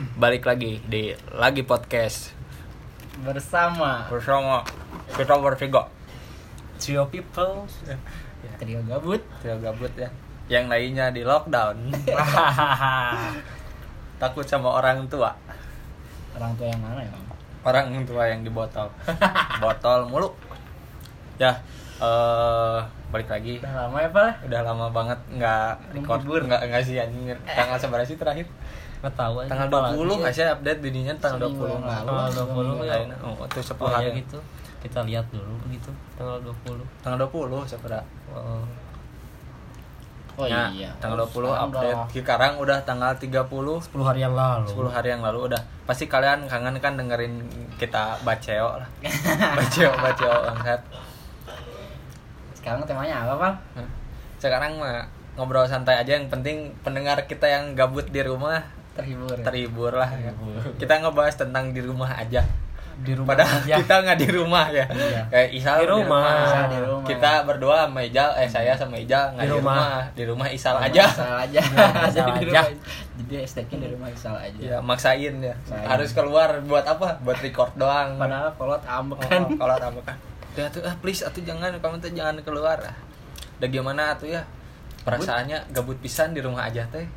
balik lagi di lagi podcast. Bersama. Bersama kita bertiga. Trio people. Trio gabut. Tidak gabut ya. Yang lainnya di lockdown. Takut sama orang tua. Orang tua yang mana ya orang tua yang di botol. Botol mulu. Ya eh balik lagi. Udah lama ya pak? Udah lama banget nggak record. nggak nggak sih anjing. Tanggal seberapa sih terakhir nggak tahu aja. Tanggal Lupa 20 lagi. nggak sih update dininya tanggal Seminggu 20 yang lalu. tanggal Seminggu 20 ya. ya oh itu 10 Oh ya hari. gitu. Kita lihat dulu gitu tanggal 20 tanggal 20 seberapa oh, oh Ya, iya. tanggal 20 Sekarang update. udah sekarang udah tanggal 30 10 hari yang lalu. 10 hari yang lalu udah. Pasti kalian kangen kan dengerin kita baceo lah. Baceo baceo bangsat sekarang temanya apa bang? Sekarang mah ngobrol santai aja. Yang penting pendengar kita yang gabut di rumah terhibur ya? terhibur lah ya. Terhibur. kita ngebahas tentang di rumah aja di rumah padahal aja kita nggak di rumah ya Iya. kayak Isal Di rumah. Isal di rumah. kita berdua sama Ijal eh saya sama Ijal nggak Di di rumah. rumah di rumah Isal Rumah aja Isal aja Isal aja. rumah jadi stay di rumah Isal aja ya maksain ya Maksain. harus keluar buat apa buat record doang padahal kolot ambek Oh, kan oh, kalau apa kan ya tuh ah please atuh jangan kamu tuh jangan keluar ah udah gimana tuh ya perasaannya gabut pisan di rumah aja teh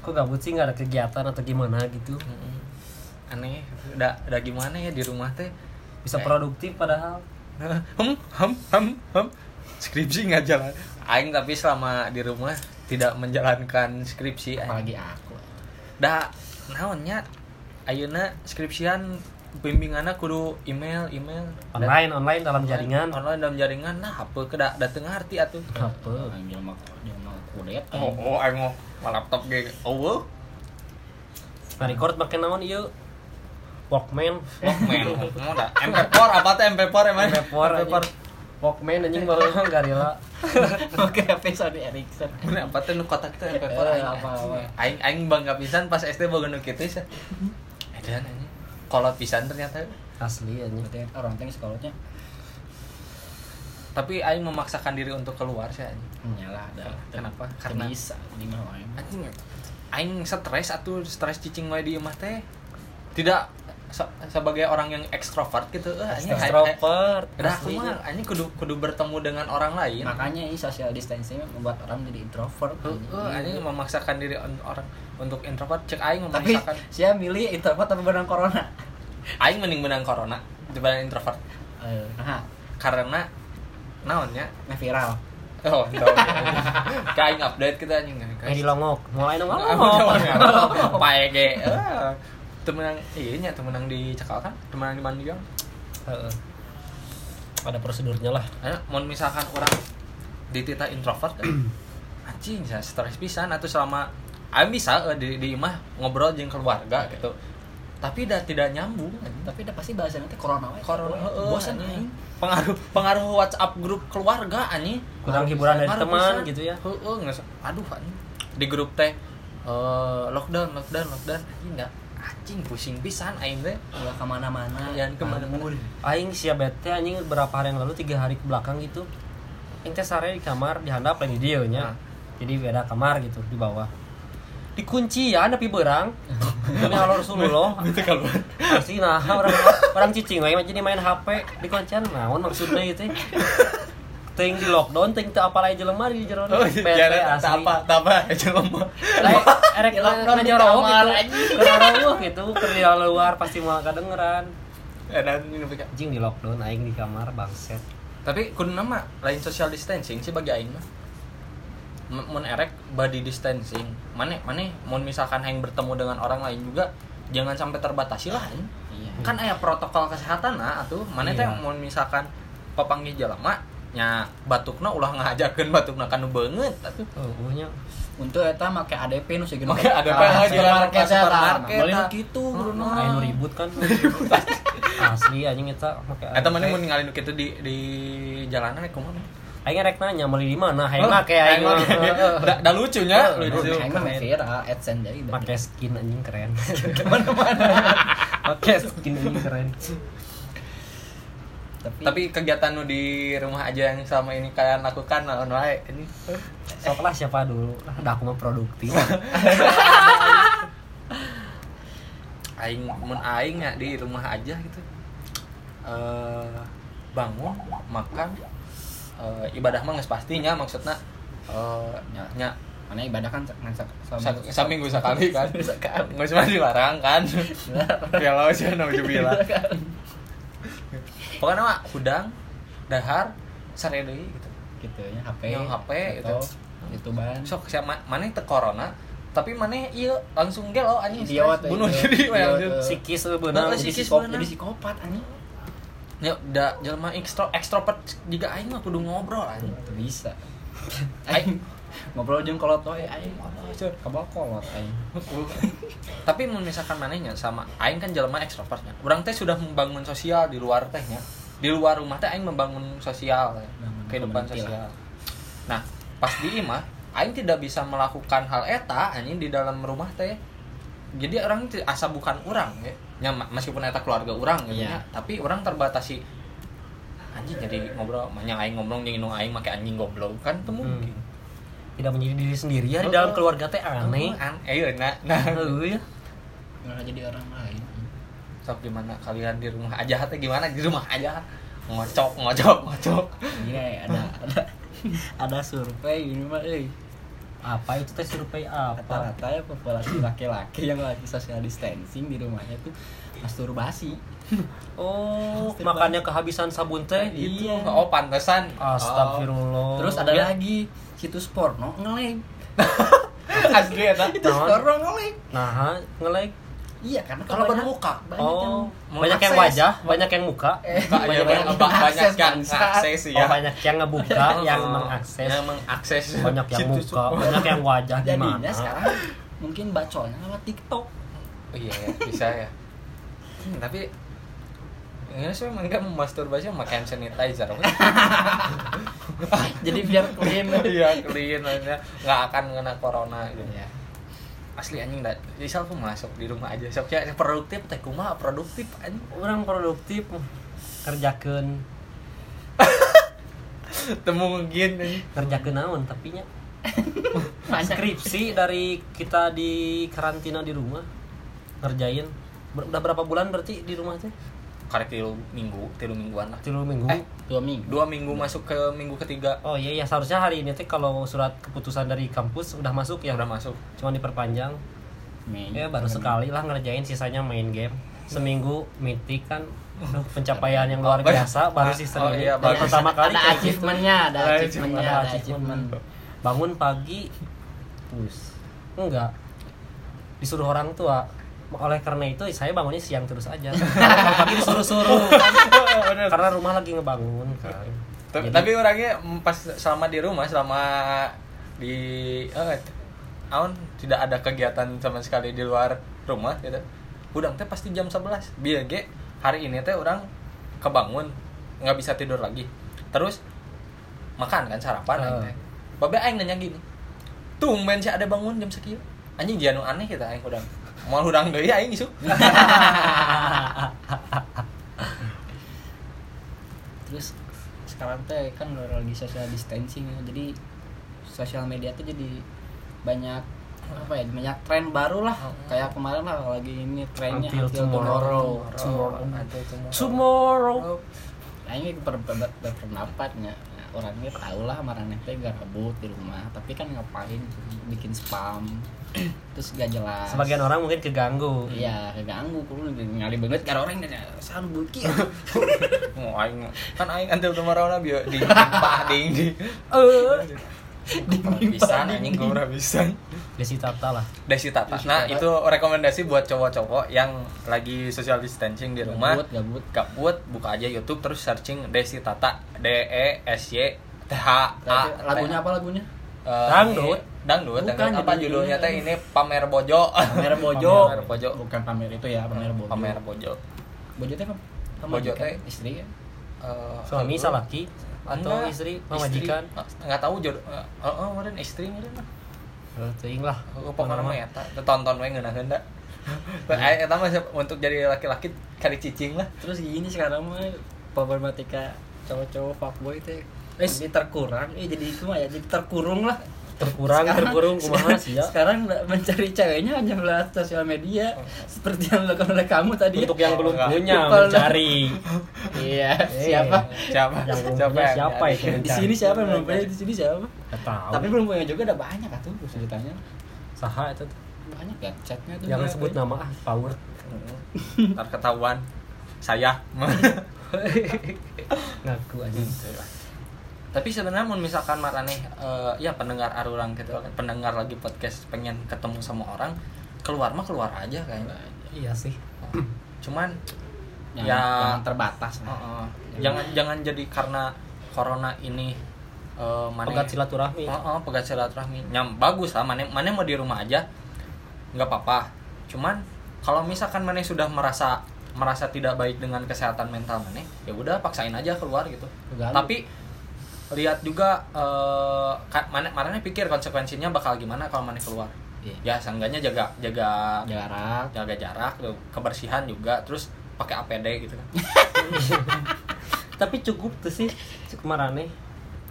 kok gabut sih nggak ada kegiatan atau gimana gitu? Mm-mm. aneh udah udah gimana ya di rumah teh? Bisa Eh. produktif padahal. Hem hem hem hem. Skripsi nggak jalan. Aing tapi selama di rumah tidak menjalankan skripsi aing. apalagi aku. Dah naonnya? Ayeuna skripsian bimbingannya kudu email email. Online online dalam jaringan. online dalam jaringan. Nah apa keda dateng ngerti atuh. Apa dia mah dia mah kudet oh oh aing mau laptop ge oh nah record pakai naon iya Walkman. Walkman mau dah MP4 apa tuh MP4 emang MP4 MP4 Walkman anjing baru nggak rela oke HP Sony Ericsson. Mana apa tuh nu kotak tuh MP4 Eh, aing apa-apa. aing aing bangga pisan pas SD boga nu kitu sih edan anjing kolot pisan ternyata asli anjing orang teng sekolahnya tapi aing memaksakan diri untuk keluar sih anjing. Nyala ada Kenapa? karena bisa di mana anjing aing stres atuh stres cicing wae di imah teh. Tidak se- sebagai orang yang ekstrovert gitu eh, anjing extrovert Udah aku mah anjing kudu kudu bertemu dengan orang lain. makanya ini social distancing membuat orang jadi introvert Heeh, anjing. memaksakan diri orang untuk introvert. Cek aing tapi memaksakan. saya milih introvert tapi benang corona? Aing mending menang corona dibanding introvert. Eh nah karena naonnya? Nah viral. Oh kayak aing update kita anjing. Eh di longok mulai nongol pae ge Eh, temenang iya nya temenang di cekal kan temenang di Mandiang Heeh. ada prosedurnya lah. Aya, mau misalkan orang di tita introvert kan anjing saya stres pisan atau selama aing bisa eh, di di imah ngobrol jeung keluarga gitu tapi dah tidak nyambung anjing. tapi udah pasti bahasa nanti corona wae Corona, heeh, bosan anjing. aing pengaruh pengaruh WhatsApp grup keluarga anjing. Kurang hiburan dari teman gitu ya. Heeh, nggak aduh anjing. Di grup teh eh, lockdown lockdown lockdown. Anjing nggak anjing pusing pisan aing teh. Udah ke mana-mana. Jangan ke mana-mana. aing siap bete anjing berapa hari yang lalu tiga hari ke belakang gitu. Yang teh sare di kamar dihandap lagi dia nya Nah. jadi beda kamar gitu di bawah dikunci ya tapi berang Allah Rasulullah. Itu kalau. Pasti nah orang orang cicing we jadi main HP di kuncian naon maksudnya gitu ting di lockdown ting teu apalai jelema di jero oh bete iya asli. tak apa tak apa ngomong Lain, erek lockdown di kamar, gitu. ngejorok gitu kerja luar pasti mau kedengeran. Eh, dan ini anjing di lockdown aing di kamar bangset tapi kudu nama lain social distancing sih bagi aing mah mun erek body distancing. Mana mana mun misalkan aing bertemu dengan orang lain juga jangan sampai terbatasi lah iya. Kan aya protokol kesehatan nah atuh. Mana teh Iya. mun misalkan papanggih jalema nya batukna ulah ngajakeun batukna kanu beungeut atuh. Oh untuk eta make ADP nu segitu Make ADP Ah, aja, supermarket. ke saya supermarket, beli ah. gitu Bruno. Ayo nu ribut kan. Asli anjing eta make eta mana mun ngalih nu kitu di di jalanan kumaha aing rek nanya meuli di mana? Oh, aing make. aing mah. Da, da lucunya. Oh, lucu. Aing mah viral AdSense jadi pakai skin anjing keren. Ke mana-mana. Pakai skin anjing keren. Tapi, tapi kegiatan nu di rumah aja yang selama ini kalian lakukan naon wae ini. Sok lah siapa dulu. Udah aku mah produktif. Aing mun aing ya di rumah aja gitu. Eh bangun makan eh, ibadah mah pastinya maksudnya eh Ya. nya mana ibadah kan saminggu sekali kan. Nggak cuma dilarang kan. Ya lo sih nama jubila. Pokoknya mah hudang dahar sare deui gitu. Gitu ya HP Yang HP gitu. youtuban sok siapa mana teu corona tapi mana iya langsung gelo anjing. Bunuh diri. Sikis benar. jadi psikopat anjing ya udah jelema ekstro ekstrovert juga aing mah kudu ngobrol Itu bisa. Aing. Ngobrol jeung kolot we aing kabal kolot aing. Tapi mun misalkan manehnya sama aing kan jelema ekstrovertnya urang teh sudah membangun sosial di luar tehnya di luar rumah teh aing membangun sosial ya. Kehidupan sosial. Nah pas di imah aing tidak bisa melakukan hal eta anjing di dalam rumah teh jadi orang asa bukan orang ya ma- meskipun eta keluarga orang gitu Iya. nya. tapi orang terbatasi anjing jadi ngobrol manyang aing ngomong jeung indung aing make anjing goblok kan teu mungkin Tidak menjadi diri sendiri ya di dalam keluarga teh aneh. An eh nah, nah. Ya. malah jadi orang lain sok gimana kalian di rumah aja teh gimana di rumah aja ngocok ngocok ngocok ini ada ada ada survei ini mah euy Apa itu teh survei apa? rata-rata ya populasi laki-laki yang lagi social distancing di rumahnya tuh masturbasi Oh, makanya kehabisan sabun teh gitu. Iya. oh pantesan Astagfirullah. terus ada Ya. lagi situs porno ngelag Oh, asli ya situs porno ngelag Nah, nge-like. Iya karena kalau banyak- berbuka banyak yang Oh, mau banyak yang wajah, banyak yang muka. eh, Banyak, banyak banyak, yang banyak, akses yang akses ya Oh, banyak yang ngebuka, yang mengakses. yang mengakses. Banyak yang muka, banyak yang wajah di jadinya mana. sekarang mungkin bacolnya lewat TikTok. Oh, iya ya bisa ya. Hmm, tapi ini sih memang enggak masturbasi sama hand sanitizer jadi biar clean. Iya clean aja nggak akan kena corona gitu. Ya asli anjing dah jadi aku masuk di rumah aja. Sok ya produktif teh kumaha produktif anjing. Orang produktif kerjakeun. Temu mungkin kerjakeun naon tapi nya skripsi dari kita di karantina di rumah. Ngerjain. Udah berapa bulan berarti di rumah teh karek tilu minggu tilu mingguan lah. Tiga minggu? Eh. dua minggu. dua minggu masuk ke minggu ketiga. Oh iya ya seharusnya hari ini teh kalau surat keputusan dari kampus udah masuk ya? Udah masuk. Cuma diperpanjang. Mei. ya baru sekali lah ngerjain sisanya main game. Seminggu meeting kan. Aduh, pencapaian yang luar Oh, biasa baru season Oh, iya, Baru pertama kali ada gitu. achievementnya ada achievementnya Ada achievement. achievement. Bangun pagi pus enggak. Disuruh orang tua oleh karena itu saya bangunnya siang terus aja. Kalau pagi disuruh-suruh. Karena rumah lagi ngebangun kan. Tapi, Jadi- tapi orangnya pas selama di rumah selama di eh aun tidak ada kegiatan sama sekali di luar rumah gitu. Udang teh pasti jam 11 biar ge hari ini teh orang kebangun nggak bisa tidur lagi. Terus makan kan sarapan teh. Babe aing nanya gini tumben sih ada bangun jam sekian? Anjing dia nu aneh kita aing udang mau udang deui aing isuk terus sekarang teh kan lagi social distancing ya jadi sosial media tuh jadi banyak apa ya banyak tren baru lah Hmm. kayak kemarin lah lagi ini trennya Until until, tomorrow. tomorrow, Tomorrow. Until tomorrow. tomorrow Nah, ini ber, ber, ber- berpendapatnya orangnya tahu lah marane teh gak kabut di rumah. Tapi kan ngapain? Bikin spam. Terus gak jelas. Sebagian orang mungkin keganggu. Iya keganggu. Kudu ngali banget karena orang nanya saan buki mau aing kan aing tomorrow na bieu ding ding pah ding ding Ding, bisa ding, anjing gue bisa Desi Tata lah. Desi Tata. Desi nah Tata. itu rekomendasi buat cowok-cowok yang lagi social distancing di rumah. Gabut gabut. Gabut buka aja YouTube terus searching Desi Tata. D E S Y T H A. Lagunya apa lagunya? Eh, Dangdut. dangdut. Bukan, dangdut. apa judulnya. teh? ini pamer bojo. Pamer bojo. Pamer bojo. Bukan pamer itu ya pamer bojo. Pamer bojo. Bojo teh Bojo teh. istri ya? Eh, suami eh, salaki atau enggak, istri pemajikan Eh, nggak tahu jodoh eh, meureun istri meureun mah. Eh, lah tonton. Eh mah untuk jadi laki-laki kali cicing lah. terus gini sekarang mah problematika cowok-cowok fuckboy teh eh terkurang eh jadi itu mah ya jadi terkurung lah terkurang terkurung kumaha sih ya sekarang mencari ceweknya hanya melalui sosial media seperti yang dilakukan oleh kamu tadi. Untuk yang belum punya mencari. Iya Eh, siapa? siapa? Yang belum siapa punya siapa itu yang di sini siapa yang belum punya? Di sini siapa? Tapi belum punya juga ada banyak atuh ceritanya saha itu banyak ya chatnya tuh. Jangan sebut nama ah power. Ntar ketahuan saya. Ngaku aja tapi sebenarnya mau misalkan marane eh, ya pendengar arurang gitu kan pendengar lagi podcast pengen ketemu sama orang keluar mah keluar aja kayaknya iya sih cuman jangan, ya jangan terbatas uh, uh, jangan jangan jadi karena corona ini eh mana pegat silaturahmi Oh, oh, pegat silaturahmi. Nyam bagus lah, mana mana mau di rumah aja. nggak apa-apa. Cuman kalau misalkan mana sudah merasa merasa tidak baik dengan kesehatan mental mana, ya udah paksain aja keluar gitu. Tapi lihat juga eh ka- mana mana pikir konsekuensinya bakal gimana kalau mana keluar. Iya. Ya seenggaknya jaga jaga jarak jaga jarak, kebersihan juga, terus pakai APD gitu kan. tapi cukup tuh sih kemarin nih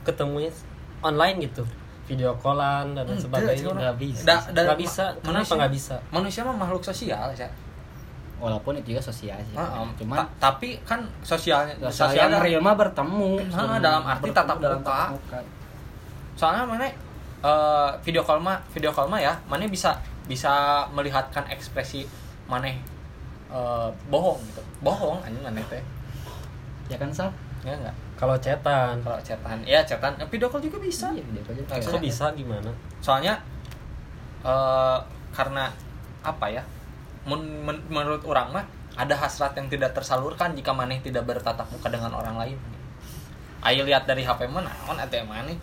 ketemunya online gitu video callan dan lain Hmm, sebagainya nggak bisa nggak bisa kenapa nggak bisa Manusia mah makhluk sosial ya. Walaupun itu juga sosial sih Ah, um, cuman ta- tapi kan sosialnya sosial sosial yang real mah bertemu Ah, sebenarnya. dalam arti Bertemu tatap dalam muka. tatap muka. soalnya mana eh, video call mah video call mah ya mana bisa bisa melihatkan ekspresi mana eh, bohong gitu. Bohong anjing mana teh. Ya kan sal? Ya enggak kalau cetan. Kalau chatan ya chatan Eh, video call juga bisa. Iya video aja Nah, kok bisa? Gimana? Soalnya eh karena apa ya men- men- menurut orang mah ada hasrat yang tidak tersalurkan jika maneh tidak bertatap muka dengan orang lain. Ayo lihat dari HP mana naon ATM maneh.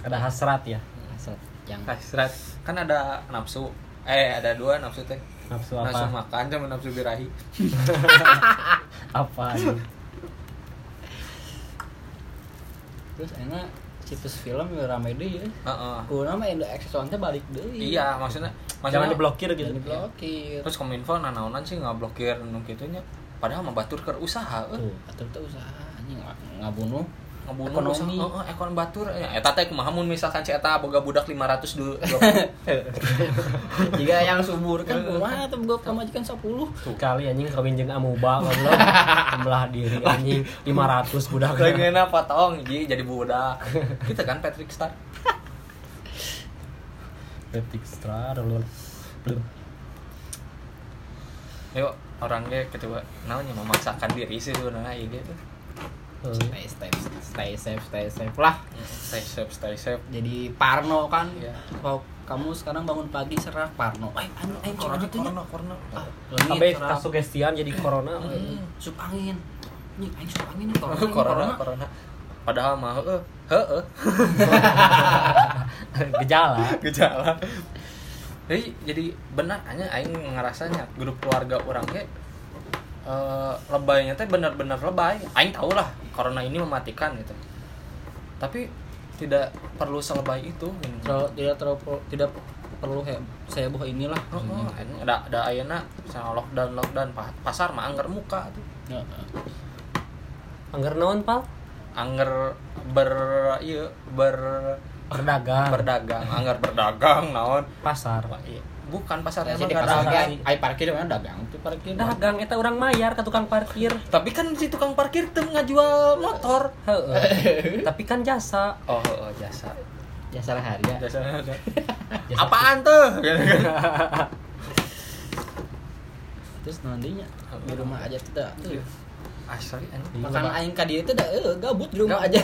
Ada hasrat ya? Maksud yang hasrat. Kan ada nafsu. Eh ada dua nafsu teh. Nafsu nafsu apa makan sama nafsu birahi. Apa ini? terus enak situs film ya rame deh ya Heeh. aku nama Indo teh balik deh iya maksudnya jangan maksudnya diblokir gitu jangan diblokir terus kominfo nanaonan sih nggak blokir nu gitunya padahal mah batur ke usaha eh. Tuh. atau itu usaha anjing ngabunuh ngebunuh Ekonomi. usaha, heeh, ekon batur ya eta teh kumaha mun misalkan si eta boga budak 500 dulu jika yang subur kan kumaha tuh gue kemajikan 10 kali anjing kawin jeung amuba goblok belah diri anjing 500 budak Pengennya potong ji jadi budak. Kita kan Patrick Star. Epic Star lul. Yuk orang ge ketua naonnya memaksakan diri sih sebenarnya ya gitu. stay safe stay safe stay safe lah Stay safe, stay safe. jadi parno kan Iya. kalau kamu sekarang bangun pagi serah parno eh ayo ayo Corona, corona corona, corona. ah Sampai kasugestian jadi corona Hmm, sup angin nih ayo sup angin nih corona Corona, corona. Padahal mah heeh, heeh. gejala Gejala. Jadi jadi benar hanya aing ngerasanya grup keluarga orang eh, lebaynya teh benar-benar lebay. Aing tahu lah corona ini mematikan gitu. Tapi tidak perlu selebay itu. gitu. terlalu tidak terlalu tidak perlu he, saya buah inilah Oh, oh, ada ada ayana misalnya lockdown lockdown pa- pasar mah angger muka tuh Ya, anggar naon pal angger ber iya ber berdagang berdagang angger berdagang naon pasar Wah, iya. Bukan pasar Ya, emang pasar dagang. ai parkir mana dagang tuh parkir. Dagang eta orang mayar ke tukang parkir. Tapi kan si tukang parkir tuh ngajual motor. Heeh. tapi kan jasa. Oh, jasa. Salah hari ya jasa Jasa apaan tuh? Terus nantinya di rumah aja tidak tuh asli. Iya, makan Pak. aing ka dieu teh da eh, gabut di rumah aja.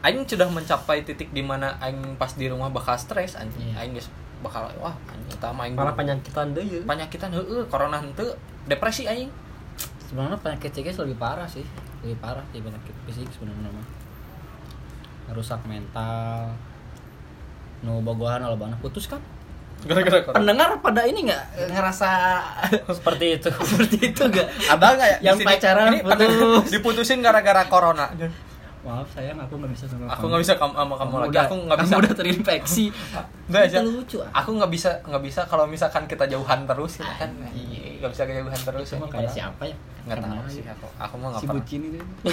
Aing sudah mencapai titik di mana aing pas di rumah bakal stres anjing. Iya. Aing geus bakal wah utama aing malah penyakitan deh ya penyakitan heueuh corona henteu depresi aing. sebenarnya penyakit psikis lebih parah sih lebih parah sih penyakit fisik sebenarnya mah merusak mental nu bogohan banget putus kan Gara-gara pendengar pada ini nggak ngerasa seperti itu seperti itu nggak Ada nggak ya? Yang sini? pacaran putus. diputusin gara-gara corona. Maaf sayang aku nggak bisa sama Aku nggak bisa kamu sama kamu lagi. udah, Aku nggak bisa. kamu udah terinfeksi Nggak, Itu Jan. lucu ah. Aku nggak bisa nggak bisa kalau misalkan kita jauhan terus ya kan. Iya. Nggak bisa kejauhan terus. Ya. kayak siapa ya Nggak tahu Kenal sih ya. aku. Aku mah nggak si bucin itu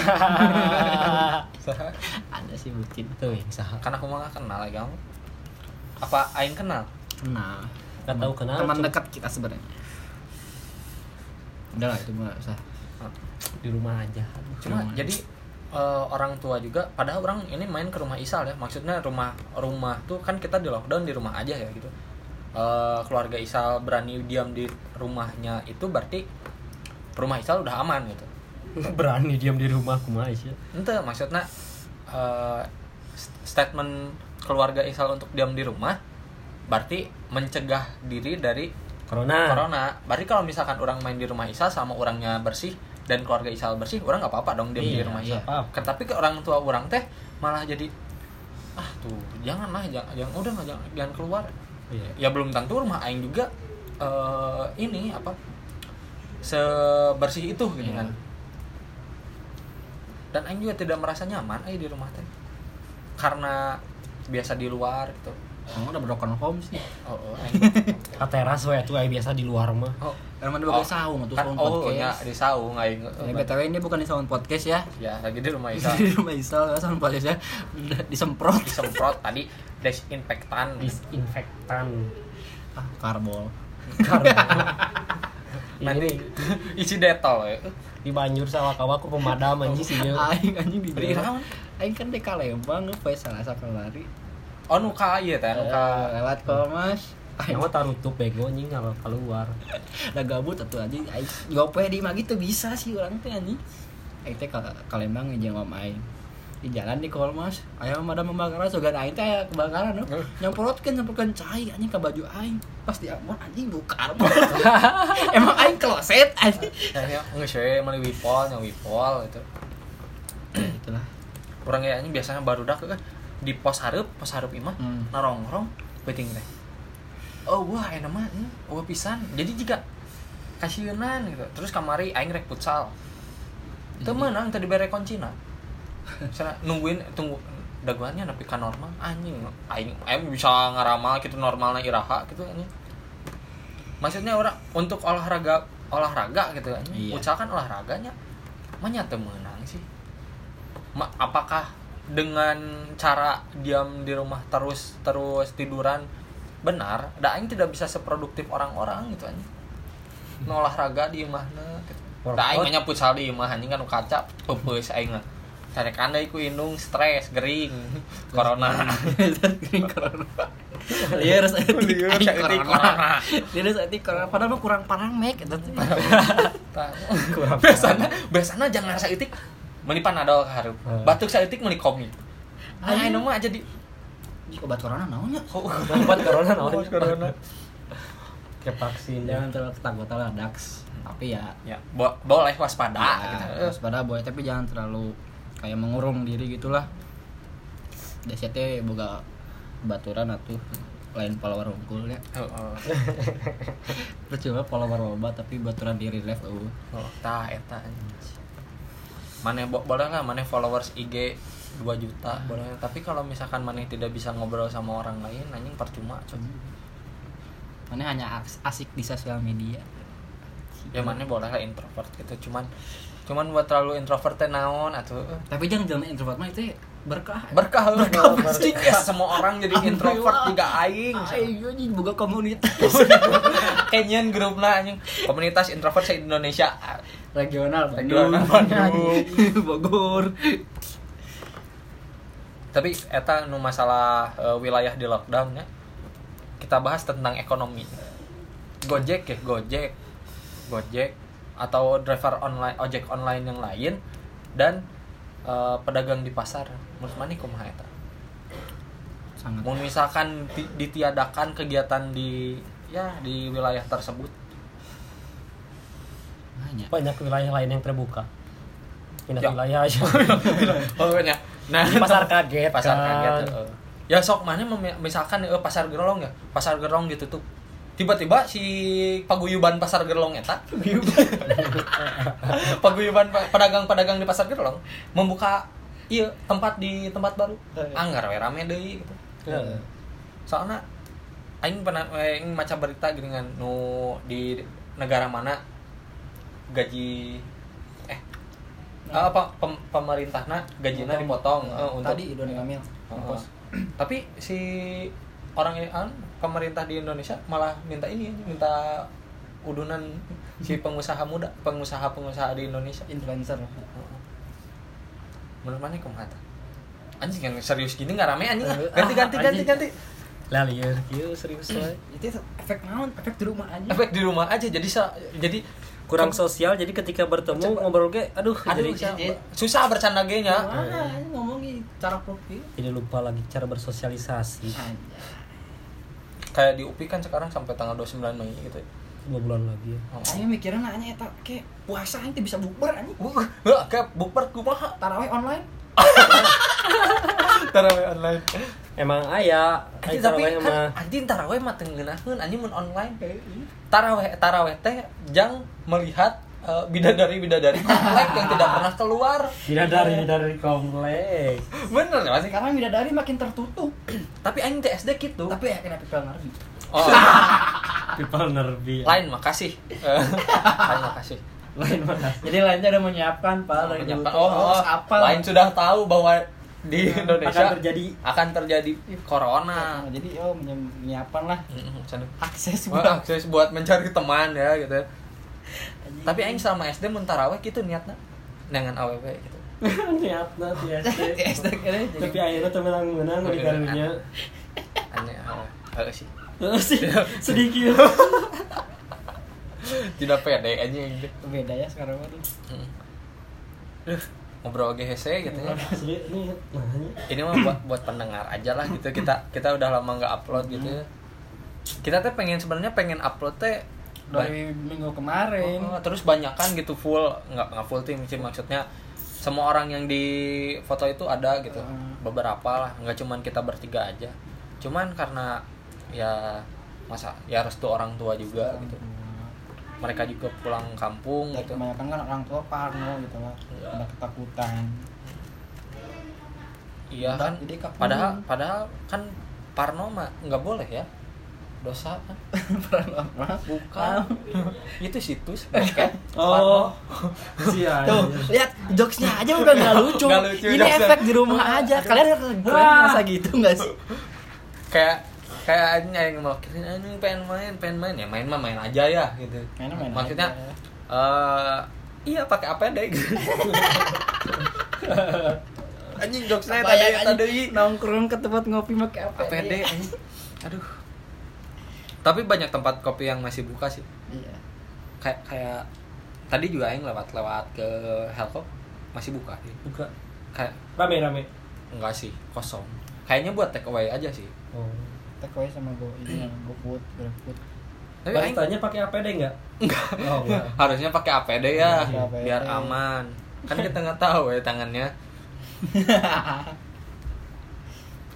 ada si bucin tuh yang saha Kan aku mah nggak kenal lagi kamu. apa aing kenal Nah, Nggak tahu kenal, Teman dekat kita sebenarnya. Udah lah itu mah usah. di rumah aja cuma Rumah. jadi eh, orang tua juga padahal orang ini main ke rumah Isal ya. Maksudnya rumah rumah tuh kan kita di lockdown di rumah aja ya gitu. Eh, keluarga Isal berani diam di rumahnya itu berarti rumah Isal udah aman gitu. Berani diam di rumah kumaha sih ente maksudnya st- statement keluarga Isal untuk diam di rumah berarti mencegah diri dari corona. corona. Berarti kalau misalkan orang main di rumah Isal sama orangnya bersih dan keluarga Isal bersih orang nggak apa-apa dong diam di Iya, rumah iya. Isal tapi ke orang tua orang teh malah jadi ah tuh jangan lah jangan, jangan udah nggak jangan, jangan keluar Iya. ya belum tentu rumah aing juga eh, ini apa sebersih itu gitu Iya. kan dan aing juga tidak merasa nyaman aing di rumah teh karena biasa di luar gitu Kamu udah broken home sih. oh, oh aing Ka teras we tuh aya biasa di luar mah oh, Karena mana bagus saung tuh kan, saung oh ya podcast. di saung aing Ya, BTW ini bukan di saung podcast ya. ya lagi di rumah Isa Di rumah Isal saung podcast ya. Udah disemprot. disemprot tadi desinfektan disinfektan Ah, karbol. nanti isi detol ya di banjur sawah-kawah ku pemadam anjing sih Aing anjing di? Aing kan deka Lembang salah satu lari. Oh nuka iya teh nuka. Eh, lewat Kolmas. Aing Nyawa tarutup bego anjing kalau keluar. Udah gabut atuh anjing. Aing gope di mah gitu bisa sih orang teh anjing. Aing teh ka ka Lembang jeung om aing. Di jalan di Kolmas aya pemadam pembakaran sogan aing teh kebakaran no. nyemprotkeun nyemprotkeun cai anjing ka baju aing. Pas di ampun anjing buka karbon emang aing kloset anjing. Ya nggak sih mali wipol nya wipol itu itulah. Orang ya ini biasanya baru dak kan di pos hareup pos hareup imah Hmm. narongrong penting teh. Oh wah enak mah hmm, wah pisan. Jadi jika kasihanan gitu. Terus kamari aing rek futsal. Itu Jadi- menang tadi bere kuncina sana nungguin tunggu daguannya tapi kan normal. Anjing aing aing bisa ngaramal gitu normalnya iraha gitu anjing. Maksudnya orang untuk olahraga olahraga gitu anjing. Iya. kan olahraganya. Mana teu menang sih. Ma, apakah dengan cara diam di rumah terus terus tiduran benar. Da aing tidak bisa seproduktif orang-orang gitu anjing. Nu olahraga di imahna gitu. da aing futsal di imah anjing kan kaca pepeus aing mah Karek anda iku indung stres gering. Corona. Corona. Iya harus etik. Lieur, aing saeutik corona corona. Dia harus etik corona. Padahal mah kurang parang mek. Teh. biasanya biasanya jangan rasa itik meli panadol harup Hmm. batuk saeutik meli komik ah anu mah aja di Ih, obat corona naonnya obat corona naon Obat corona. kayak vaksin. Jangan terlalu ketakutan lah dax. Tapi ya. Ya bo- boleh waspada ya, gitu. waspada boy. Tapi jangan terlalu kayak mengurung diri gitulah. DCT boga baturan atuh lain follower unggul ya. Heeh. percuma follower loba tapi baturan diri live eueuh Oh, tah eta mana bo- boleh lah mana followers IG 2 juta boleh. Tapi kalau misalkan mana tidak bisa ngobrol sama orang lain anjing percuma coy. mana hanya as- asik di sosial media. Ya mana boleh lah introvert gitu. Cuman cuman buat terlalu introvert teh naon atau tapi jangan jangan introvert mah itu berkah. Berkah berkah pasti. Ya semua orang jadi introvert Alhamdulillah. juga aing. Ayo anjing boga komunitas. Kayaknya grup lah anjing. Komunitas introvert se Indonesia regional Bandung. Anjing, Bogor. Tapi eta nu masalah eh, wilayah di lockdown ya kita bahas tentang ekonomi. Gojek ya Gojek. Gojek atau driver online ojek online yang lain dan eh, pedagang di pasar. Menurut mana kumaha eta? Sangat. Misalkan di- ditiadakan kegiatan di ya di wilayah tersebut banyak. Banyak wilayah lain yang terbuka. Pindah Ya. wilayah aja. Pokoknya nah pasar kaget pasar kan. kaget ya sok mana misalkan eh, pasar gerolong ya? Pasar gerolong ditutup tiba-tiba si paguyuban pasar gerolong eta paguyuban. pa- pedagang-pedagang di pasar gerolong membuka iya tempat di tempat baru. Heeh. anggar we rame deui gitu. Heeh. soalnya aing pernah aing maca berita dengan nu di negara mana gaji eh apa pem, pemerintahna gajinya dipotong. eh, untuk tadi Doni Kamil Heeh. tapi si orang yang an, pemerintah di Indonesia malah minta ini minta udunan si pengusaha muda pengusaha-pengusaha di Indonesia. Influencer. Menurut mana kamu kata? Anjing yang serius gini nggak rame anjing. Eh, ganti ganti ganti ganti. Lah liar kieu serius wae. itu efek naon? Efek di rumah aja. Efek di rumah aja jadi sa- jadi kurang sosial jadi ketika bertemu ngobrol ge aduh, aduh jadi siapa- susah bercanda ge nya. Wah, ngomongin cara profil jadi lupa lagi cara bersosialisasi. Aja kayak di UPI kan sekarang sampai tanggal 29 Mei gitu dua bulan lagi ya. Oh. Ayo mikirnya nanya eta kayak puasa itu bisa bukber anjing. Wah, kayak bukber kumaha Tarawih online. tarawih online. Emang aya Anjing, tapi taraweh kan mah. anjing tarawih mah teu ngeunaheun anjing mun online. Tarawih tarawih teh jang melihat eh, bidadari-bidadari komplek yang tidak pernah keluar. Bidadari bidadari komplek bener gak sih? Sekarang bidadari makin tertutup. tapi anjing teh SD gitu. Tapi ya kena people ngerti. oh. People nerbi lain makasih. Eh, lain makasih. Lain mana Jadi lainnya udah menyiapkan pak. Dari Menyiapkan- dulu. oh, oh, apa? lain sudah tahu bahwa di Indonesia akan terjadi. akan terjadi corona. Nah, jadi oh menyi- menyiapkan lah. Akses Wah, buat akses buat mencari teman ya gitu tapi aing selama SD mun tarawih gitu niatnya dengan aww gitu. Niatna Di SD jadi tapi akhirnya tuh menang menang di karunya aneh aww Heeh sih. Sih. Sedikit. Tidak pede aja gitu. Beda ya sekarang mah tuh. Mm. Duh, ngobrol GHC gitu ya. Ini mah buat buat pendengar aja lah gitu. Kita kita udah lama nggak upload gitu ya. Kita teh pengen sebenarnya pengen upload teh dari minggu kemarin. Oh, terus banyak kan gitu full nggak nggak full tim sih maksudnya semua orang yang di foto itu ada gitu Hmm. beberapa lah nggak cuman kita bertiga aja cuman karena ya masa ya restu orang tua juga gitu mereka juga pulang kampung Ya, gitu kebanyakan kan orang tua parno gitu lah. Iya. Ada ketakutan. iya kan jadi padahal padahal kan Parno mah nggak boleh ya dosa kan Parno. bukan itu situs bokep oh sia Tuh, lihat jokesnya aja udah nggak lucu. Lucu, Ini jokesnya. efek di rumah aja. Kalian keren masa gitu nggak sih? kayak kayak aja yang mau kirim anjing pengen main pengen main ya main mah main aja ya gitu Mainnya main maksudnya aja. eh iya pakai APD gitu anjing jokesnya Apa tadi ya, tadi anjing? nongkrong ke tempat ngopi pakai apa? APD anjing aduh tapi banyak tempat kopi yang masih buka sih Iya. kayak kayak tadi juga aing lewat lewat ke Helco masih buka sih buka kayak rame rame enggak sih kosong kayaknya buat take away aja sih oh Take away sama go ini yang GoFood, GrabFood. tapi Baristanya pakai APD enggak? enggak Oh, enggak. harusnya pakai APD ya Pakai APD. biar aman kan kita nggak tahu ya tangannya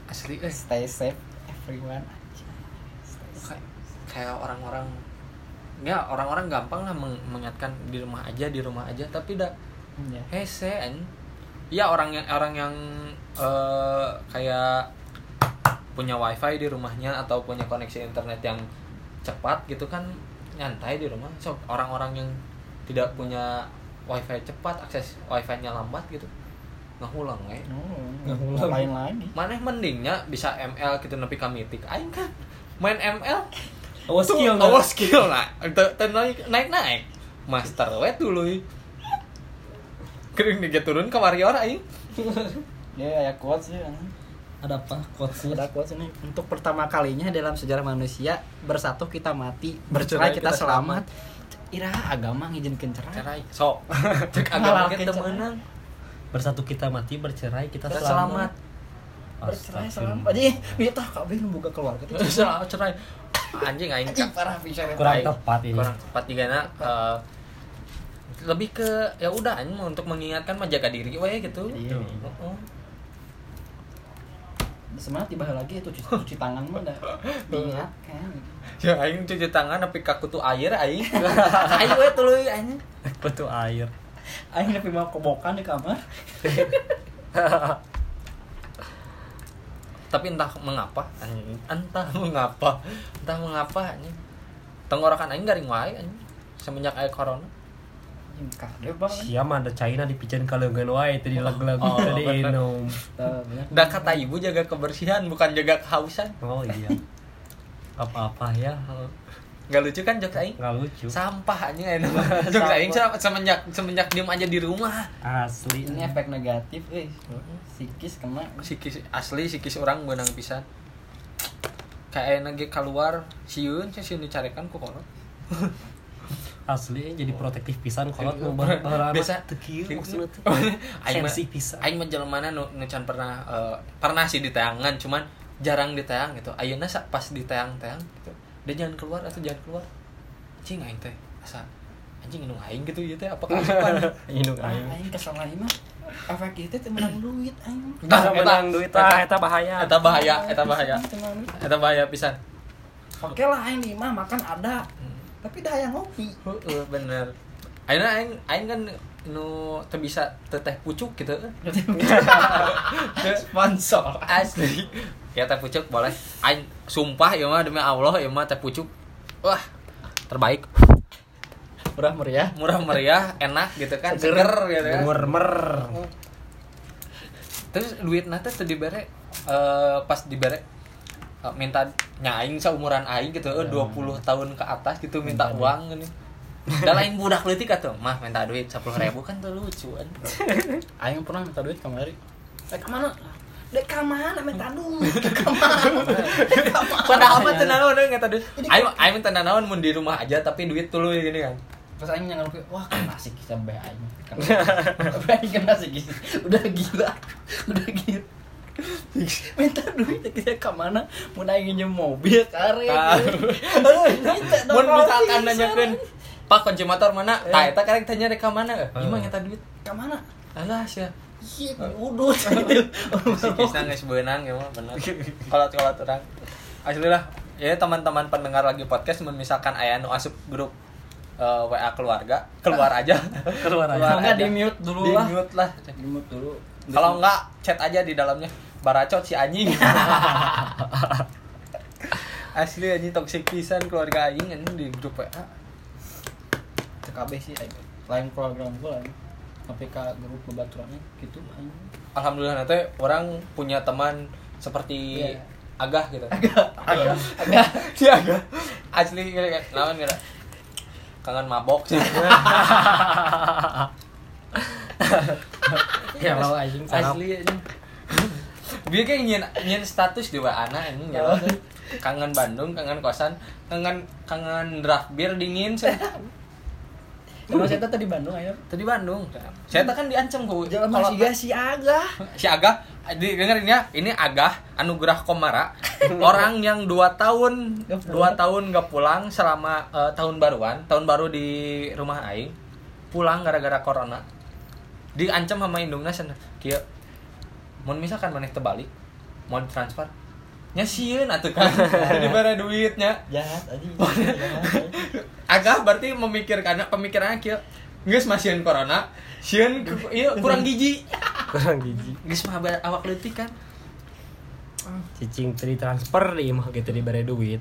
asli eh Stay safe everyone. Kayak orang-orang ya orang-orang gampang lah meng- mengingatkan di rumah aja di rumah aja tapi dah Iya. hese ya orang yang orang yang eh, kayak punya wifi di rumahnya atau punya koneksi internet yang cepat gitu kan nyantai di rumah. So orang-orang yang tidak punya wifi cepat akses wifi-nya lambat gitu ngahulang we Oh, Nggak ngapain lagi? mana mendingnya bisa ML gitu nepi ka mitik aing kan main ML Awas skill nggak? awas skill nah naik naik naik master we dulu kering nih turun ke warrior aing Dia ya quotes sih. Ada apa? Quotesnya? Ada quotes ini untuk pertama kalinya dalam sejarah manusia bersatu kita mati, Bercerai bercerai kita, kita selamat. Ira agama ngizinkeun cerai. cerai sok cek agama kita menang Bersatu kita mati, bercerai kita kita selamat. selamat Bercerai selamat. Jadi minta kabeh nu boga keluarga cerai anjing aing Anjing parah bisa Kurang tepat ini. kurang tepat juga na eh, lebih ke ya udah anjing untuk mengingatkan mah jaga diri we gitu Iya. Heeh. Semangat tiba lagi itu cuci, cuci tangan mah udah diingatkan. ya aing cuci tangan tapi kaku tuh air aing aing we tuluy aing Betul air. Aing tapi mau kobokan di kamar. tapi entah mengapa entah mengapa entah mengapa anjing tenggorokan aing garing wae anjing semenjak aya corona anjing kade banget Sia mah ada China dipijen kalengan wae tadi lag-lag Oh, tadi minum. Udah kata ibu jaga kebersihan bukan jaga kehausan. Oh iya. Apa-apa ya. Gak lucu kan jokes aing? Nggak lucu. Sampah aja enak. Jokes aing se- semenjak semenjak diem aja di rumah. Asli. ini efek negatif eh psikis kena Sikis asli sikis orang benang pisan. Kayak lagi keluar siun sih siun dicarekan ku kolot. Asli jadi protektif pisan kalau Iya. mau barang Biasa. teu kieu maksudna teh. Aing mah Sensi pisan. aing mah mana nu nu can pernah eh, pernah sih di tayangan cuman jarang ditayang gitu. Ayeuna pas ditayang-tayang gitu. Dia jangan keluar atau jangan keluar. Cing aing teh asa anjing nu aing gitu ya teh apakah asupan? Induk ah, aing. aing kesel mah efek itu teh menang duit aing Bisa menang duit ah eta bahaya. Eta bahaya, eta bahaya. Eta bahaya pisan. oke lah aing lima makan ada tapi dah yang ngopi Heeh, bener. Ayeuna aing aing kan nu teu bisa teu teh pucuk gitu. sponsor Asli. Ya teh pucuk boleh. Aing sumpah ya mah demi Allah ya mah teh pucuk. Wah, terbaik. murah meriah Murah meriah, enak gitu kan, Seger. seger gitu kan. Mer-mer. Terus duit teh teu dibere eh, pas dibere eh, minta nyaing seumuran aing gitu eh, 20 tahun ke atas gitu minta Minta uang gini. Da lain budak leutik atuh, mah minta duit 10.000 kan tuh lucu kan. aing pernah minta duit kamari eh ke mana Dek minta ke mana Dek ke mana Padahal mah teu naon ngeta duit. Aing aing teu naon mun di rumah aja tapi duit tuluy gini kan. Terus aing yang wah kan asik kita be aing. Kan aing kan asik gitu. Udah gila. Udah gila. Minta duit kita ke mana? Mau aing nginjem mobil kare. Tah. Mun misalkan nanyakeun Pak kunci motor mana? Tah eta karek tanya rek ka mana? Gimana ngeta duit? ke mana? Alah sia. Iya, udut gitu. Sikisna geus beunang ya mah bener. Kolot-kolot urang. Asli lah. Ya teman-teman pendengar lagi podcast misalkan aya nu asup grup eh, WA keluarga, keluar aja. Keluar aja. Kalau nggak di-mute dulu di lah. mute lah. Dimut dulu. Kalau enggak chat aja di dalamnya. Baracot si anjing. Asli anjing toxic pisan keluarga aing anjing di grup WA. TKB sih aing. Lain program gua Tapi ke grup bebaturannya gitu. Alhamdulillah nanti orang punya teman seperti Iya. Agah gitu. Agak agak agak Si Agah. Asli lawan kira. Kangen mabok sih. Ya lo anjing. Asli anjing. Dia kayak nyin, nyin status di anak jalan tuh. Kangen Bandung, kangen kosan, kangen kangen draft beer dingin saya. Emang saya tadi di Bandung ayo. Tadi Bandung. Saya kan diancam ku. Jalan Kalau masih gak si Agah. si Agah dengerin ya ini Agah Anugerah Komara orang yang dua tahun Nggak pulang. dua tahun nggak pulang selama eh, tahun baruan tahun baru di rumah Aing pulang gara-gara corona diancam sama indungna sana kia mau misalkan maneh terbalik mau transfer nyasieun atuh kan di mana duitnya Jahat aja. Agah berarti memikirkan pemikirannya kia geus masieun corona sieun ieu kurang gizi Kurang gizi. geus mah aba- awak leutik kan Cicing tadi transfer di mah gitu diberi duit.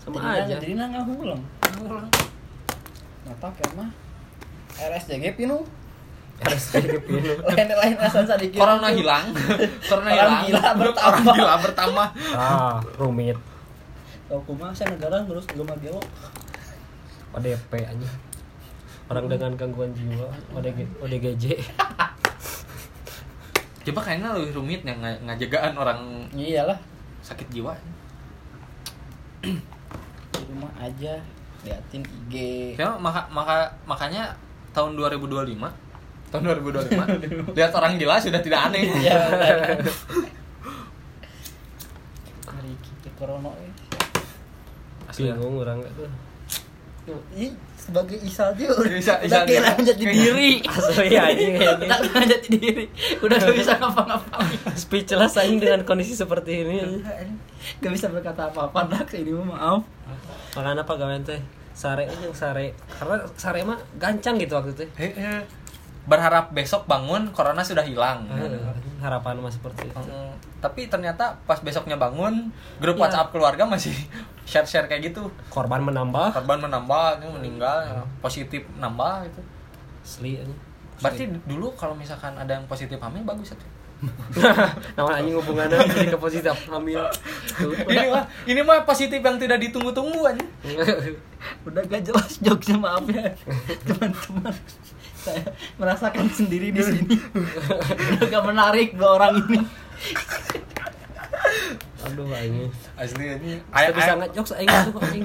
Sama aja. Jadi nang ngulang. Nggak kan mah. RSJG pinu. Harus kayak pinu. Lain lain asal sedikit. corona hilang corona Orang hilang gila bertambah. orang gila bertambah Ah, rumit. Kalau kumaha saya negara terus gue mah gelo. ODP aja. Orang dengan gangguan jiwa, ODG, ODGJ. coba kayaknya lebih rumit yang nga- ngajagaan orang Iyalah. sakit jiwa Di rumah aja liatin IG. ya maka maka makanya tahun 2025 tahun 2025 lihat orang gila sudah tidak aneh Iya. Hari kita corona eh. Asli ya. Bingung orang tuh. Tuh, Ih, sebagai Isal dia udah, Isa- udah kehilangan jati diri. Asli anjing Udah ini. kehilangan jati diri. Udah gak bisa ngapa-ngapain. Speechless anjing dengan kondisi seperti ini. Gak bisa berkata apa-apa dah ini mah maaf. Makanya apa gawean teh? Sare aja sare. Karena sare mah gancang gitu waktu itu. Berharap besok bangun corona sudah hilang. Eh, Harapan mah seperti itu. Mm, tapi ternyata pas besoknya bangun grup Iya. WhatsApp keluarga masih share-share kayak gitu. Korban menambah. korban menambah meninggal positif nambah gitu. Asli berarti dulu kalau misalkan ada yang positif hamil bagus itu Namun anjing hubungannya jadi ke positif hamil. ini mah ini mah positif yang tidak ditunggu-tunggu aja udah gak jelas jokesnya maaf ya. Teman-teman saya merasakan sendiri di sini udah gak menarik dua orang ini Aduh anjing. asli ini Saya bisa ngejokes aing tuh anjing.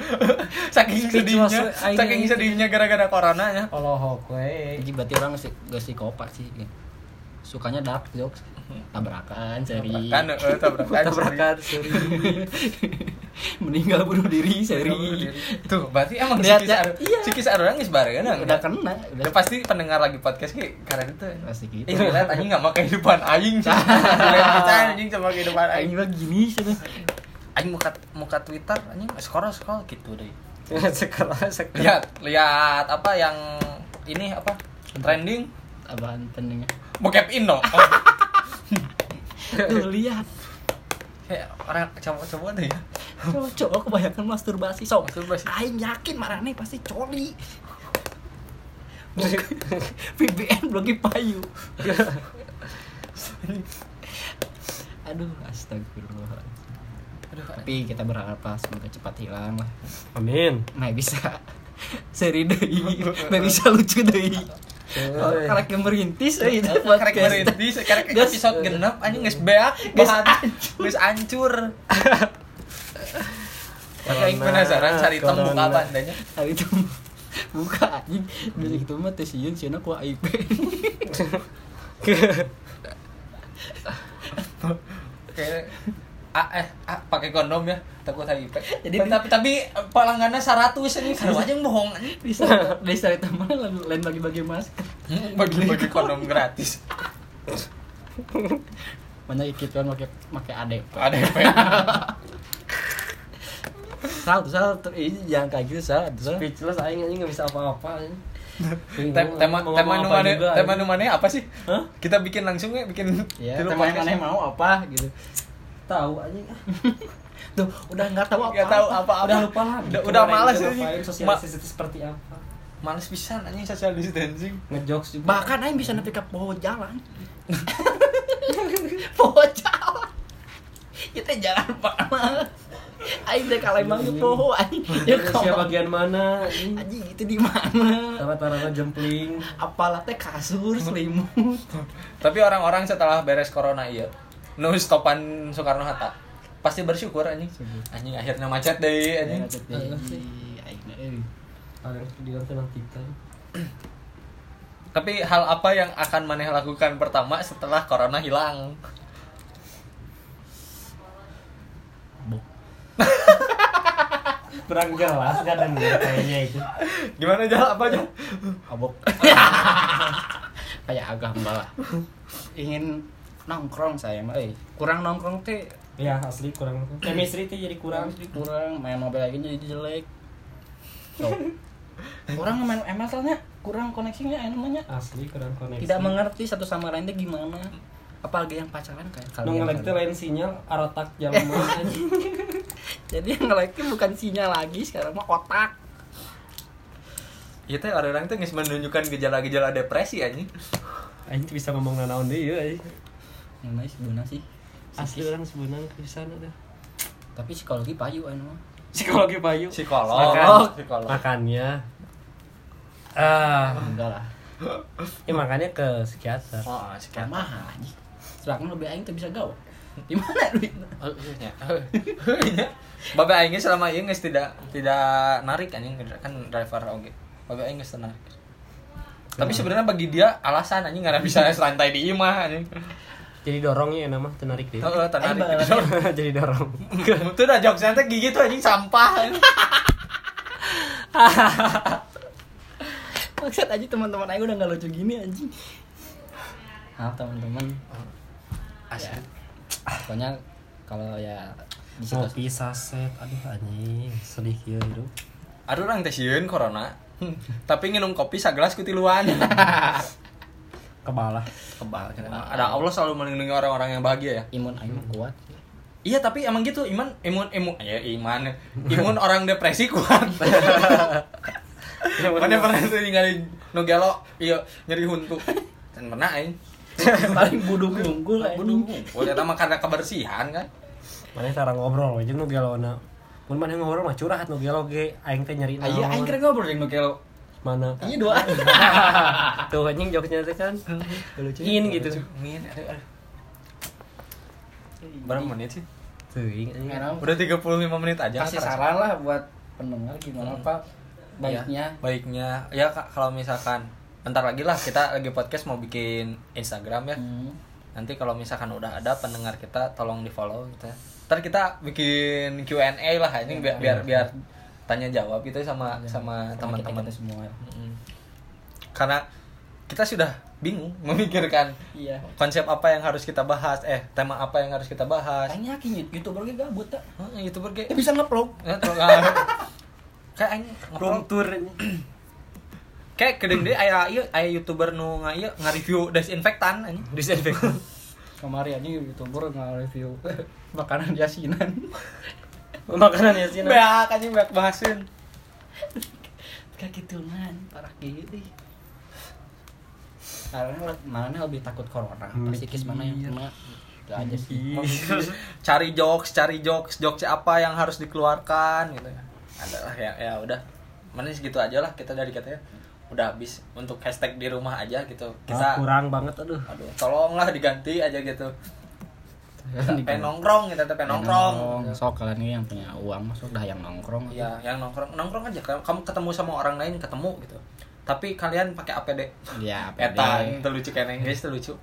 saking sedihnya aing. saking sedihnya gara-gara corona ya Allah we. jadi berarti orang sih gak psikopat sih sukanya dark jokes tabrakan seri kan eh, tabrakan Tabrakan seri. meninggal bunuh diri seri tuh berarti emang Lihat, sikis ya. ar- Iya. sikis orang geus barengan udah kena udah Ya pasti pendengar lagi podcast ki karena itu. pasti gitu Eh, lihat anjing enggak mau kehidupan aing sih. Anjing sama kehidupan aing. aing mah gini sih. Aing muka muka Twitter anjing scroll scroll gitu deh. Sekarang sekarang. Lihat, lihat apa yang ini apa? Trending apaan pentingnya bokep Indo. tuh lihat. Kayak orang coba-coba deh ya. coba coba kebanyakan masturbasi. Sok Masturbasi. aing yakin marane pasti coli. VBN blogi payu aduh astagfirullah Aduh, tapi kita berharap lah semoga cepat hilang lah. Amin. Nah bisa. Seri nah bisa lucu Karena yang merintis euy itu karek merintis, karek Geus- episode genep anjing geus beak, Geus geus hancur. Tapi aing penasaran cari temu kapan tanya. Hari itu buka anjing dari itu mah tes sieun cenah ku IP. Kayak ah, eh ah, pakai kondom ya takut HIV. Jadi Jadi tapi tapi pelanggannya 100 ini kalau aja yang bohong. Bisa bisa dari teman lain bagi-bagi masker. Bagi-bagi kondom gratis. Banyak iklan pakai pakai ADP. Yang Salah tuh salah tuh ini jangan kayak gitu salah tuh. Speechless aing anjing enggak bisa apa-apa tema tema ngomong nu apa mana juga, tema anjing. nu mana apa sih? Hah? Kita bikin langsung ya bikin Ya, tilu teman yang aneh mau apa gitu. Tahu anjing. Tuh, udah nggak tahu apa. Nggak tahu apa-apa. Udah lupa lah. Udah, udah malas anjing. Sosialisasi itu seperti apa? Males pisan anjing social distancing. Ngejokes juga. Bahkan aing bisa nepi ka poho jalan. poho jalan. Kita jalan mana? Aing teh Lembang ke poho anjing. Ya bagian mana? anjing? Anjing itu di mana? Tarat-taratnya jempling. Apalah teh kasur selimut. Tapi orang-orang setelah beres corona iya, nu stopan Soekarno Hatta pasti bersyukur anjing. Anjing akhirnya macet deh anjing. Tapi hal apa yang akan maneh lakukan pertama setelah corona hilang? Bok. Kurang jelas kan anjing, kayaknya itu. Gimana jalan apa aja? Abok. Kayak agama lah. Ingin nongkrong saya mah euy. Kurang nongkrong teh Ya asli kurang. Chemistry itu jadi kurang. kurang main mobile lagi jadi jelek so, kurang main ML nya kurang koneksinya namanya Asli kurang koneksi. tidak mengerti satu sama lain teh gimana apalagi yang pacaran kayak kalian ngelag teh lain sinyal aratak jalan jadi yang nge bukan sinyal lagi sekarang mah otak Iya teh orang-orang tuh nggak menunjukkan gejala-gejala depresi anjing. Anjing tuh bisa ngomong nanaon deui anjing. Yang lain sebenarnya sih Asli orang sebenarnya pisan ada. tapi psikologi payu anu mah Psikologi payu. Psikolog. Makan. Psikolog. Makannya ah enggak lah ya makanya ke psikiater Oh, sekian. mahal aja sedangkan lebih aing tuh bisa gawe di mana duit Oh, iya. Iya. Babe aing ge selama ieu geus tidak tidak narik anjing kan driver oge. Babe aing geus narik. Tapi sebenarnya bagi dia alasan anjing karena bisa santai di imah anjing. Jadi dorongnya nama tenarik deh Heeh, tenarik. Balik. jadi dorong Itu udah jokes nanti gigi tuh anjing sampah. maksud aja teman-teman aing udah nggak lucu gini anjing maaf teman-teman Asli. pokoknya kalau ya di situ ngopi saset aduh anjing sedih kieu hidup Aduh orang teh sieun corona. Tapi nginum kopi sagelas kutiluan. Kebal. Ada Allah selalu melindungi orang-orang yang bahagia ya. imun aing mah kuat Iya tapi emang gitu iman imun imun ya iman imun orang depresi kuat. Mana pernah tuh ninggalin nu gelo iya nyeri huntu. Kan pernah aing. paling buduk unggul Waduh, oh ternyata mah karena kebersihan kan. mana cara ngobrol aja nu gelona mun mana ngobrol mah curhat nu gelo ge aing teh nyari Iya, aing kira ngobrol jeung nu kelo. Mana Iya dua. tuh anjing jokesnya teh kan Lucu. in gitu Min, aduh, aduh. Berapa menit sih? tuh Enak. Udah 35 menit aja. Kasih saran lah buat pendengar gimana Hmm. Pak baiknya. Ya, baiknya ya Kak, kalau misalkan bentar lagi lah kita lagi podcast mau bikin Instagram ya. Hmm. Nanti kalau misalkan udah ada pendengar kita tolong di follow gitu ya. Ntar kita bikin Q&A lah ini biar biar, biar tanya jawab gitu sama sama Sama teman-teman kita-kita semua. Mm-mm. Karena kita sudah bingung memikirkan Iya. konsep apa yang harus kita bahas, eh tema apa yang harus kita bahas. Aing yakin youtuber ge gabut tak. Heeh, YouTuber ge Eh bisa ngeplog. Ya, nggak- kayak aing room ngeplog tour kayak kedeng deh aya ieu aya youtuber nu nga ieu nge-review desinfektan anjing. disinfektan Kemarin aja youtuber nge-review makanan yasinan. Makanan ya sih Beak anjing beak bahasin. Kayak gitu man, parah gitu. Karena mana lebih takut corona. Pasti kis mana yang kena. Itu aja sih. cari jokes, cari jokes, jokes apa yang harus dikeluarkan gitu ya. Adalah ya ya udah. Mana segitu aja lah kita dari katanya. Udah habis untuk hashtag di rumah aja gitu. Ah, Kita kurang banget aduh aduh tolonglah diganti aja gitu. Pengen nongkrong kita teh pengen nongkrong. Sok kalian ini yang punya uang masuk dah yang nongkrong. Iya, yang nongkrong nongkrong aja. Kamu ketemu sama orang lain ketemu gitu. Tapi kalian pakai APD. Ya, Eta pede. itu lucu kayaknya guys, itu lucu.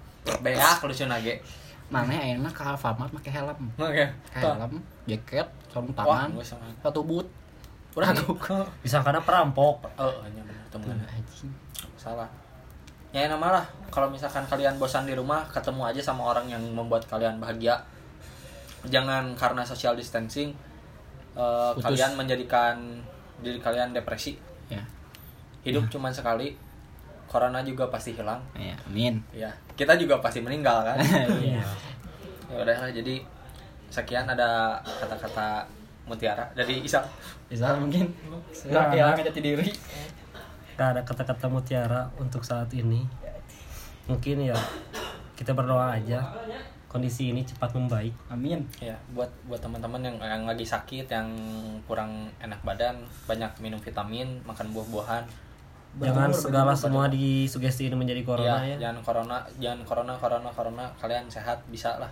Beak lucu nage. Mana enak ke Alfamart pakai helm. Oke. Helm, jaket, sarung tangan, satu boot. Udah aku. bisa karena perampok Oh, hanya benar teman. Anjing. Salah. Ya nama lah. Kalau misalkan kalian bosan di rumah, ketemu aja sama orang yang membuat kalian bahagia. Jangan karena social distancing eh, Putus. kalian menjadikan diri kalian depresi. Ya. Hidup cuma sekali. Corona juga pasti hilang. Ya, amin. Ya, kita juga pasti meninggal kan. iya ya udah lah jadi sekian ada kata-kata mutiara dari Isa Bisa mungkin. Nggak ada. jati diri. Gak ada kata-kata mutiara untuk saat ini. Mungkin ya kita berdoa aja. Kondisi ini cepat membaik. Amin. ya buat buat teman-teman yang yang lagi sakit yang kurang enak badan banyak minum vitamin makan buah-buahan. Jangan segala semua disugesti ini menjadi corona ya, ya, jangan corona jangan corona corona corona. Kalian sehat bisa lah.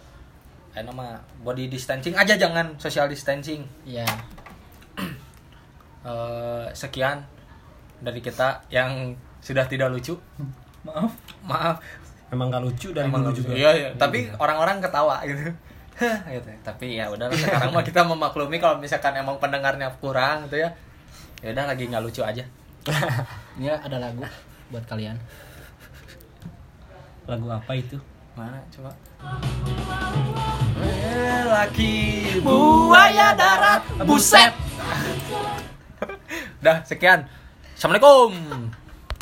Ayo mah body distancing aja jangan social distancing. Iya. Eh, sekian dari kita yang sudah tidak lucu Maaf. maaf emang gak lucu dari Emang dulu lucu. juga Iya, iya. Tapi orang-orang ketawa gitu. Gitu. Tapi ya udah sekarang mah kita memaklumi kalau misalkan emang pendengarnya kurang gitu ya. Ya udah lagi nggak lucu aja. Ini ada lagu buat kalian. lagu apa itu Mana coba? Laki Buaya darat, buset. Dah sekian. Assalamualaikum.